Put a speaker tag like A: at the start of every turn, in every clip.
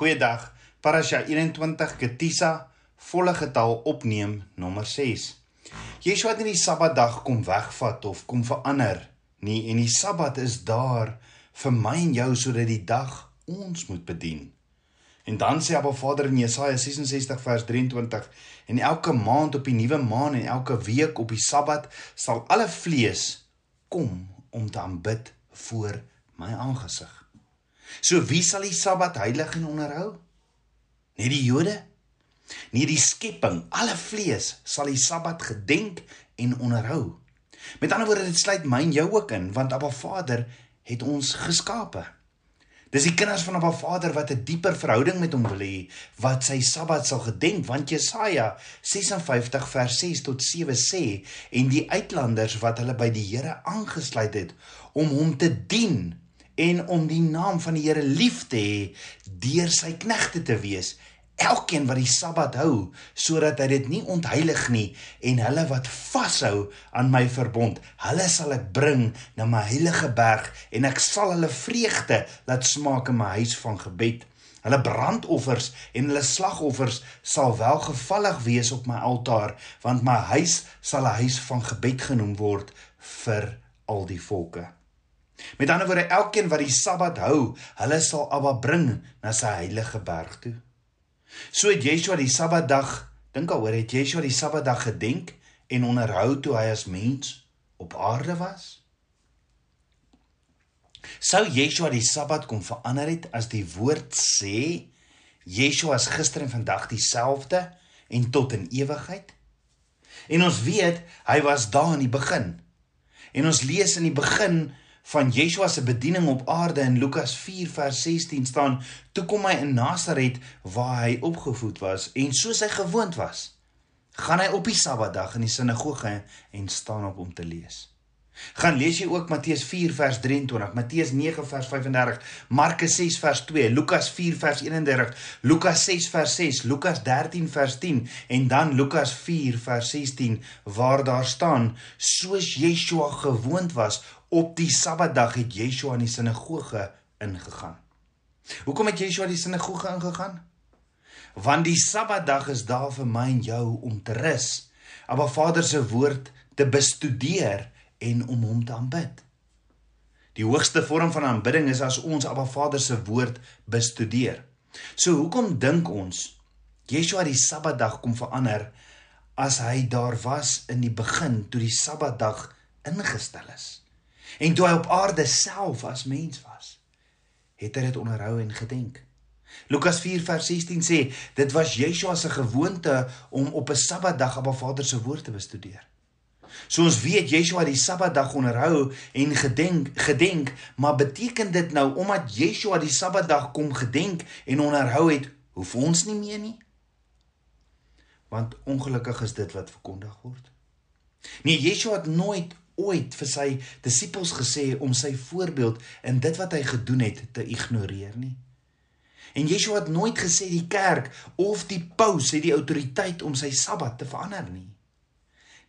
A: Goeiedag. Parasha 21 Ketisa volle getal opneem nommer 6. Yeshua het nie die Sabbatdag kom wegvat of kom verander nie en die Sabbat is daar vir my en jou sodat die dag ons moet bedien. En dan sê Abba Vader in Jesaja 66 vers 23 en elke maand op die nuwe maan en elke week op die Sabbat sal alle vlees kom om te aanbid voor my aangesig. So wie sal die Sabbat heilig en onderhou? Net die Jode? Nee, die skepping, alle vlees sal die Sabbat gedenk en onderhou. Met ander woorde, dit sluit my en jou ook in, want Abba Vader het ons geskape. Dis die kinders van Abba Vader wat 'n dieper verhouding met hom wil hê, wat sy Sabbat sal gedenk, want Jesaja 56 vers 6 tot 7 sê en die uitlanders wat hulle by die Here aangesluit het om hom te dien en om die naam van die Here lief te hê deur sy knegte te wees. Elkeen wat die sabbat hou sodat hy dit nie ontheilig nie en hulle wat vashou aan my verbond hulle sal ek bring na my heilige berg en ek sal hulle vreugde laat smaak in my huis van gebed. Hulle brandoffers en hulle slagoffers sal welgevallig wees op my altaar want my huis sal 'n huis van gebed genoem word vir al die volke Met ander woorde, elkeen wat die Sabbat hou, hulle sal Abba bring na sy heilige berg toe. So het Yeshua die Sabbatdag, dink daaroor, het Yeshua die Sabbatdag gedenk en onderhou toe hy as mens op aarde was. Sou Yeshua die Sabbat kom verander het as die woord sê Yeshua is gister en vandag dieselfde en tot in ewigheid? En ons weet hy was daar in die begin. En ons lees in die begin van Yeshua se bediening op aarde in Lukas 4 vers 16 staan: "Toe kom hy in Nasaret waar hy opgevoed was en soos hy gewoond was, gaan hy op die Sabbatdag in die sinagoge en staan op om te lees." Gaan lees jy ook Matteus 4 vers 23, Matteus 9 vers 35, Markus 6 vers 2, Lukas 4 vers 31, Lukas 6 vers 6, Lukas 13 vers 10 en dan Lukas 4 vers 16 waar daar staan: "Soos Yeshua gewoond was op die Sabbatdag het Yeshua in die sinagoge ingegaan. Hoekom het Yeshua die sinagoge ingegaan? Want die Sabbatdag is daar vir my en jou om te rus, Abba Vader se woord te bestudeer en om hom te aanbid. Die hoogste vorm van aanbidding is as ons Abba Vader se woord bestudeer. So hoekom dink ons Yeshua die Sabbatdag kom verander as hy daar was in die begin toe die Sabbatdag ingestel is? En toe hy op aarde self as mens was, het hy dit onderhou en gedenk. Lukas 4 vers 16 sê, dit was Yeshua se gewoonte om op 'n Sabbatdag op Ba Vader se woord te bestudeer. So ons weet Yeshua die Sabbatdag onderhou en gedenk, gedenk, maar beteken dit nou omdat Yeshua die Sabbatdag kom gedenk en onderhou het, hoef ons nie meer nie? Want ongelukkig is dit wat verkondig word. Nee, Yeshua het nooit ooit vir sy disippels gesê om sy voorbeeld in dit wat hy gedoen het te ignoreer nie. En Yeshua het nooit gesê die kerk of die paus het die autoriteit om sy Sabbat te verander nie.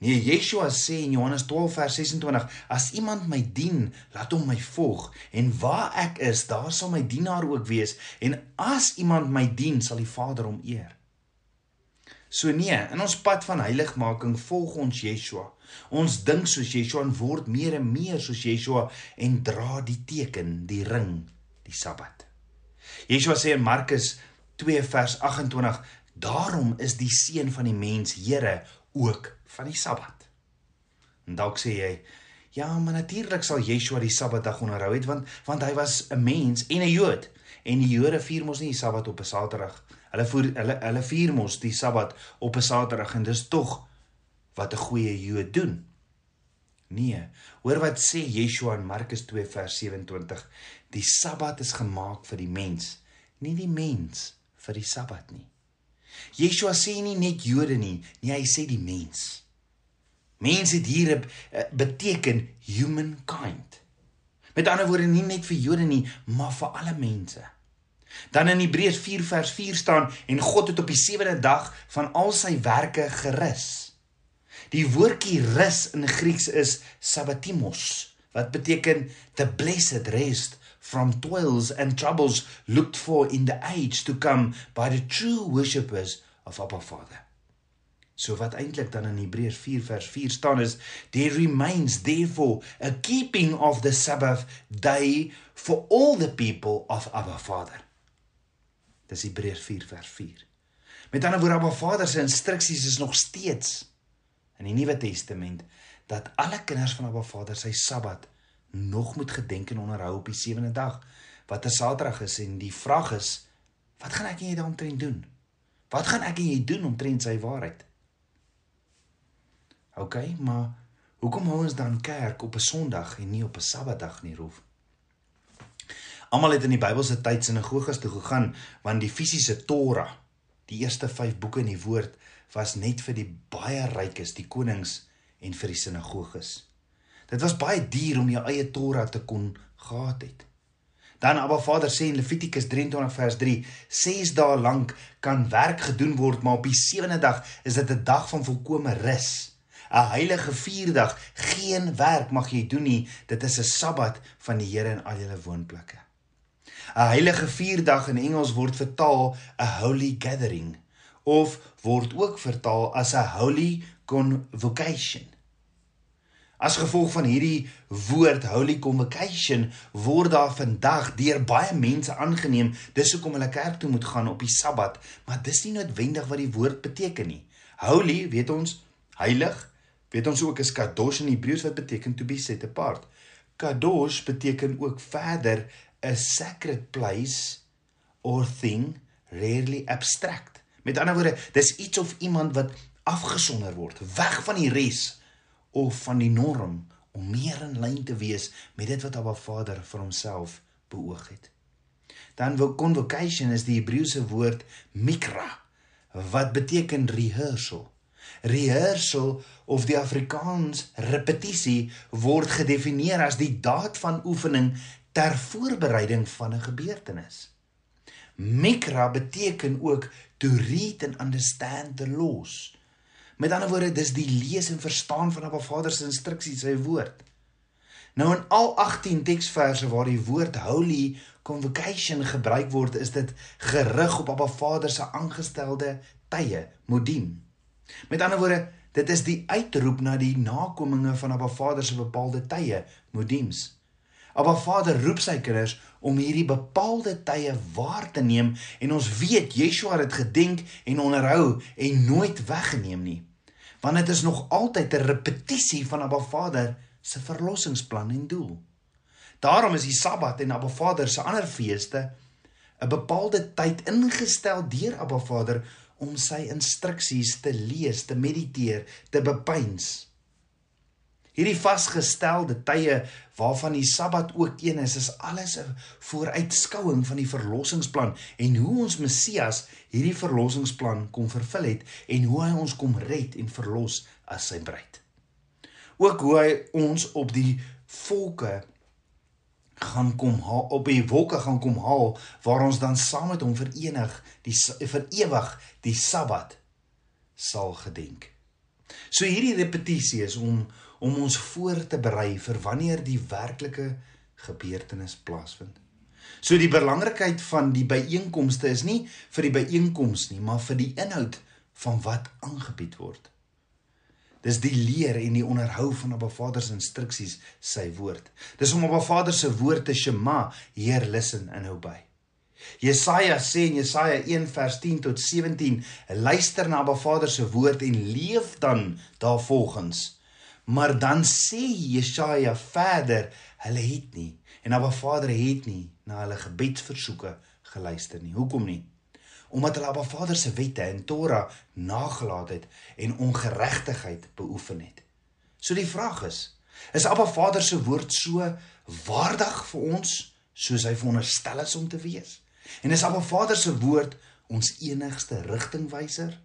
A: Nee, Yeshua sê in Johannes 12 vers 26: As iemand my dien, laat hom my volg, en waar ek is, daar sal my dienaar ook wees, en as iemand my dien, sal die Vader hom eer. So nee, in ons pad van heiligmaking volg ons Yeshua. Ons dink soos Yeshua en word meer en meer soos Yeshua en dra die teken, die ring, die Sabbat. Yeshua sê in Markus 2 vers 28: "Daarom is die seun van die mens Here ook van die Sabbat." En dalk sê jy, "Ja, maar natuurlik sal Yeshua die Sabbatdag onderhou het want want hy was 'n mens en 'n Jood." En die Jode vier mos nie die Sabbat op 'n Saterdag. Hulle voer hulle hulle vier mos die Sabbat op 'n Saterdag en dis tog wat 'n goeie Jood doen. Nee, hoor wat sê Yeshua in Markus 2 vers 27. Die Sabbat is gemaak vir die mens, nie die mens vir die Sabbat nie. Yeshua sê nie net Jode nie, nee hy sê die mens. Mense het hier eh, beteken humankind. Met ander woorde nie net vir Jode nie, maar vir alle mense. Dan in Hebreërs 4 vers 4 staan en God het op die sewende dag van al sy werke gerus. Die woordjie rus in Grieks is sabbatimos wat beteken the blessed rest from toils and troubles looked for in the age to come by the true worshippers of Abba Father. So wat eintlik dan in Hebreërs 4 vers 4 staan is there remains therefore a keeping of the Sabbath day for all the people of Abba Father. Dis Hebreërs 4 vers 4. Met ander woorde Abba Vader se instruksies is nog steeds in die Nuwe Testament dat alle kinders van Abba Vader sy Sabbat nog moet gedenk en onderhou op die sewende dag wat 'n Saterdag is en die vraag is wat gaan ek en jy daaromtrent doen? Wat gaan ek en jy doen omtrent sy waarheid? OK, maar hoekom hou ons dan kerk op 'n Sondag en nie op 'n Sabbatdag nie, Rolf? Almal het in die Bybelse tyd sinagoges toe gegaan want die fisiese Torah, die eerste 5 boeke in die woord, was net vir die baie rykes, die konings en vir die sinagoges. Dit was baie duur om jou eie Torah te kon gehad het. Dan Abba Vader sê in Levitikus 23 vers 3: "Ses dae lank kan werk gedoen word, maar op die sewende dag is dit 'n dag van volkomme rus." 'n heilige vierdag, geen werk mag jy doen nie. Dit is 'n Sabbat van die Here in al julle woonplekke. 'n Heilige vierdag in Engels word vertaal 'n holy gathering of word ook vertaal as 'n holy convocation. As gevolg van hierdie woord holy convocation word daar vandag deur baie mense aangeneem dis hoekom hulle kerk toe moet gaan op die Sabbat, maar dis nie noodwendig wat die woord beteken nie. Holy, weet ons, heilig weet ons ook is kadosh in Hebreëus wat beteken to be set apart. Kadosh beteken ook verder a sacred place or thing rarely abstract. Met ander woorde, dis iets of iemand wat afgesonder word, weg van die res of van die norm om meer in lyn te wees met dit wat Abba Vader vir homself beoog het. Dan wil convocation is die Hebreëse woord mikra wat beteken rehearsal. Rehearsal of die Afrikaans repetisie word gedefinieer as die daad van oefening ter voorbereiding van 'n gebeurtenis. Mikra beteken ook to read and understand the laws. Met ander woorde, dis die lees en verstaan van Abba Vader se instruksies, sy woord. Nou in al 18 teksverse waar die woord holy convocation gebruik word, is dit gerig op Abba Vader se aangestelde tye, modim. Met ander woorde, dit is die uitroep na die nakominge van Abba Vader se bepaalde tye, modims. Abba Vader roep sy kinders om hierdie bepaalde tye waar te neem en ons weet Yeshua het dit gedenk en onderhou en nooit weggeneem nie. Want dit is nog altyd 'n repetisie van Abba Vader se verlossingsplan en doel. Daarom is die Sabbat en Abba Vader se ander feeste 'n bepaalde tyd ingestel deur Abba Vader om sy instruksies te lees, te mediteer, te bepeins. Hierdie vasgestelde tye waarvan die Sabbat ook een is, is alles 'n vooruitskouing van die verlossingsplan en hoe ons Messias hierdie verlossingsplan kom vervul het en hoe hy ons kom red en verlos as sy bruid. Ook hoe hy ons op die volke gaan kom haal op die wolke gaan kom haal waar ons dan saam met hom verenig die vir ewig die Sabbat sal gedenk. So hierdie repetisie is om om ons voor te berei vir wanneer die werklike gebeurtenis plaasvind. So die belangrikheid van die byeenkomste is nie vir die byeenkoms nie, maar vir die inhoud van wat aangebied word. Dis die leer en die onderhou van Abba Vader se instruksies, sy woord. Dis om Abba Vader se woord te shema, Heer listen en hou by. Jesaja sê in Jesaja 1 vers 10 tot 17, luister na Abba Vader se woord en leef dan daarvolgens. Maar dan sê Jesaja verder, hulle het nie en Abba Vader het nie na hulle gebedsversoeke geluister nie. Hoekom nie? omdat hulle Abba Vader se wette en Torah nagelaat het en ongeregtigheid beoefen het. So die vraag is, is Abba Vader se woord so waardig vir ons soos hy veronderstel is om te wees? En is Abba Vader se woord ons enigste rigtingwyser?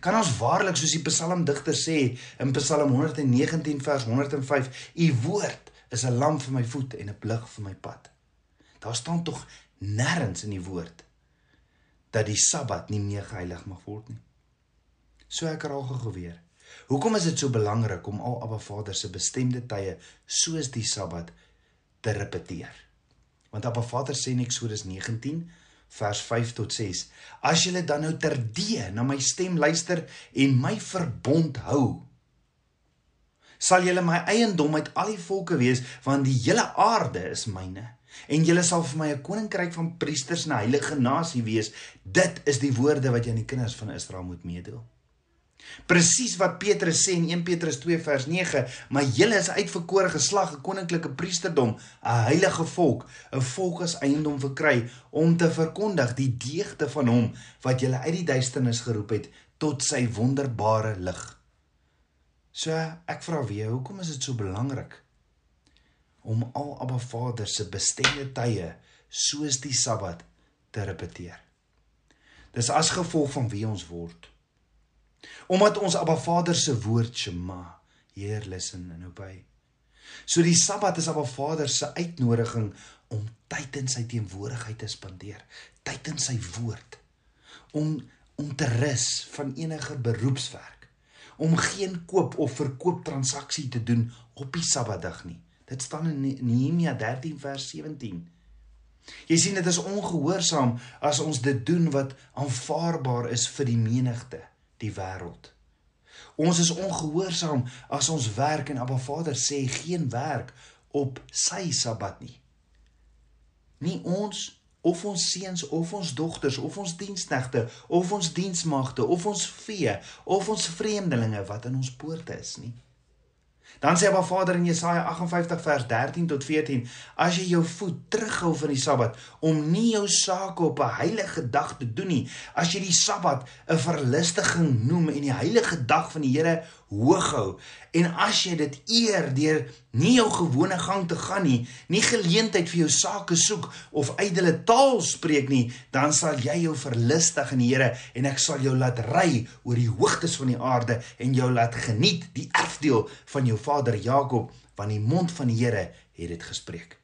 A: Kan ons waarlik soos die psalmdigter sê in Psalm 119 vers 105, u woord is 'n lamp vir my voet en 'n lig vir my pad. Daar staan tog nêrens in die woord dat die Sabbat nie meer geheilig mag word nie. So ek raak gou weer. Hoekom is dit so belangrik om al Abba Vader se bestemde tye soos die Sabbat te repeteer? Want Abba Vader sê in Eksodus 19 vers 5 tot 6: As julle dan nou terdee na my stem luister en my verbond hou, sal julle my eiendom uit al die volke wees, want die hele aarde is myne. En julle sal vir my 'n koninkryk van priesters en 'n heilige nasie wees. Dit is die woorde wat jy aan die kinders van Israel moet meedeel. Presies wat Petrus sê in 1 Petrus 2 vers 9, maar julle is uitverkore geslag, 'n koninklike priesterdom, 'n heilige volk, 'n volk as eiendom verkry om te verkondig die deugde van hom wat julle uit die duisternis geroep het tot sy wonderbare lig. So ek vra weer, hoekom is dit so belangrik om al Abba Vader se bestemde tye soos die Sabbat te repeteer? Dis as gevolg van wie ons word omdat ons Abba Vader se woord Shema, Heer luister en obey. So die Sabbat is Abba Vader se uitnodiging om tyd in sy teenwoordigheid te spandeer, tyd in sy woord, om om te rus van enige beroepswerk, om geen koop of verkoop transaksie te doen op die Sabbatdag nie. Dit staan in Nehemia 13 vers 17. Jy sien dit is ongehoorsaam as ons dit doen wat aanvaarbaar is vir die menigte die wêreld. Ons is ongehoorsaam as ons werk en Abba Vader sê geen werk op sy Sabbat nie. Nie ons of ons seuns of ons dogters of ons diensknegte of ons diensmagte of ons vee of ons vreemdelinge wat in ons poorte is nie. Dan sê Abba Vader in Jesaja 58 vers 13 tot 14: As jy jou voet terughou van die Sabbat om nie jou sake op 'n heilige dag te doen nie, as jy die Sabbat 'n verlustiging noem en die heilige dag van die Here hoog hou en as jy dit eer deur nie jou gewone gang te gaan nie, nie geleentheid vir jou sake soek of ydelle taal spreek nie, dan sal jy jou verlustig in die Here en ek sal jou laat ry oor die hoogtes van die aarde en jou laat geniet die erfdeel van jou vader Jakob, want die mond van die Here het dit gespreek.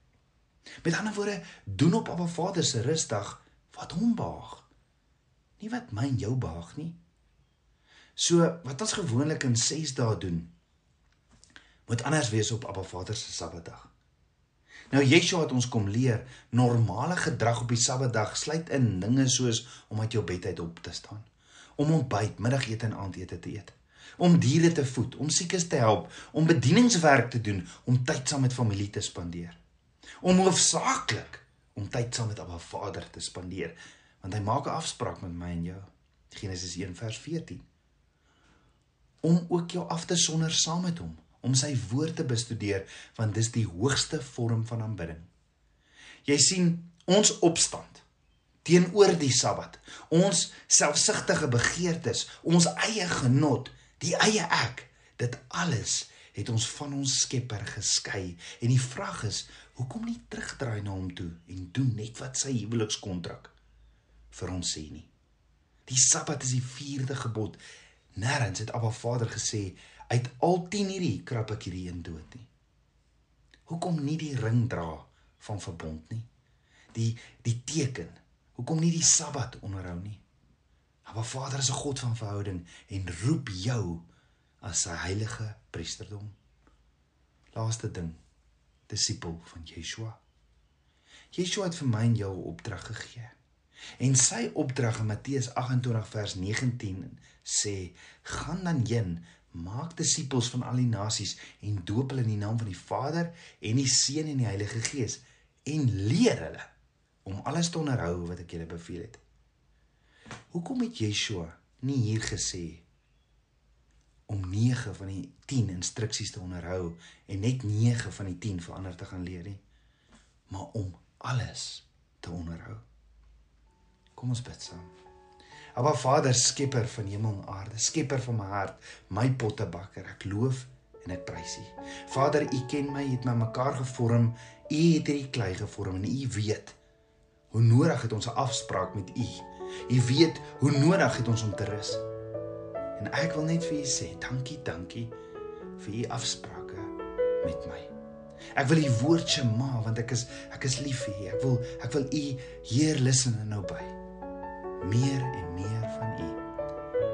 A: Met ander woorde, doen op Abba Vader se rusdag wat hom behaag. Nie wat my en jou behaag nie. So wat ons gewoonlik in 6 dae doen, moet anders wees op Abba Vader se Sabbatdag. Nou Yeshua het ons kom leer, normale gedrag op die Sabbatdag sluit in dinge soos om uit jou bed uit op te staan, om ontbyt, middagete en aandete te eet, om diere te voed, om siekes te help, om bedieningswerk te doen, om tyd saam met familie te spandeer. Om hoofsaaklik om tyd saam met Abba Vader te spandeer, want hy maak 'n afspraak met my en jou. Genesis 1 vers 14. Om ook jou af te sonder saam met hom om sy woord te bestudeer want dis die hoogste vorm van aanbidding. Jy sien ons opstand teenoor die Sabbat, ons selfsugtige begeertes, ons eie genot, die eie ek, dit alles het ons van ons Skepper geskei en die vraag is, hoekom nie terugdraai na hom toe en doen net wat sy huwelikskontrak vir ons sê nie. Die Sabbat is die vierde gebod. Nêrens het Abba Vader gesê uit al 10 hierdie krap ek hierdie een dood nie. Hoekom nie die ring dra van verbond nie? Die die teken. Hoekom nie die Sabbat onderhou nie? Maar Vader is 'n God van verhouding en roep jou as sy heilige priesterdom. Laaste ding. Disipel van Yeshua. Yeshua het vir my en jou 'n opdrag gegee. En sy opdrag in Matteus 28 vers 19 sê: "Gaan dan heen maak disippels van al die nasies en doop hulle in die naam van die Vader en die Seun en die Heilige Gees en leer hulle om alles te onderhou wat ek julle beveel het. Hoekom het Yeshua nie hier gesê om 9 van die 10 instruksies te onderhou en net 9 van die 10 verander te gaan leer nie, maar om alles te onderhou? Kom ons bid saam. Aba Vader, skepper van hemel en aarde, skepper van my hart, my pottebakker, ek loof en ek prys U. Vader, U ken my, U het my mekaar gevorm, U het hierdie klei gevorm en U weet hoe nodig het ons 'n afspraak met U. U weet hoe nodig het ons om te rus. En ek wil net vir U sê, dankie, dankie vir U afsprake met my. Ek wil U woord Shema want ek is ek is lief vir U. Ek wil ek wil U Heer luister en nou by meer en meer van U.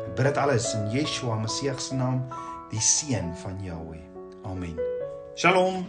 A: Ek bid dit alles in Yeshua Messie se naam, die seun van Jahweh. Amen. Shalom.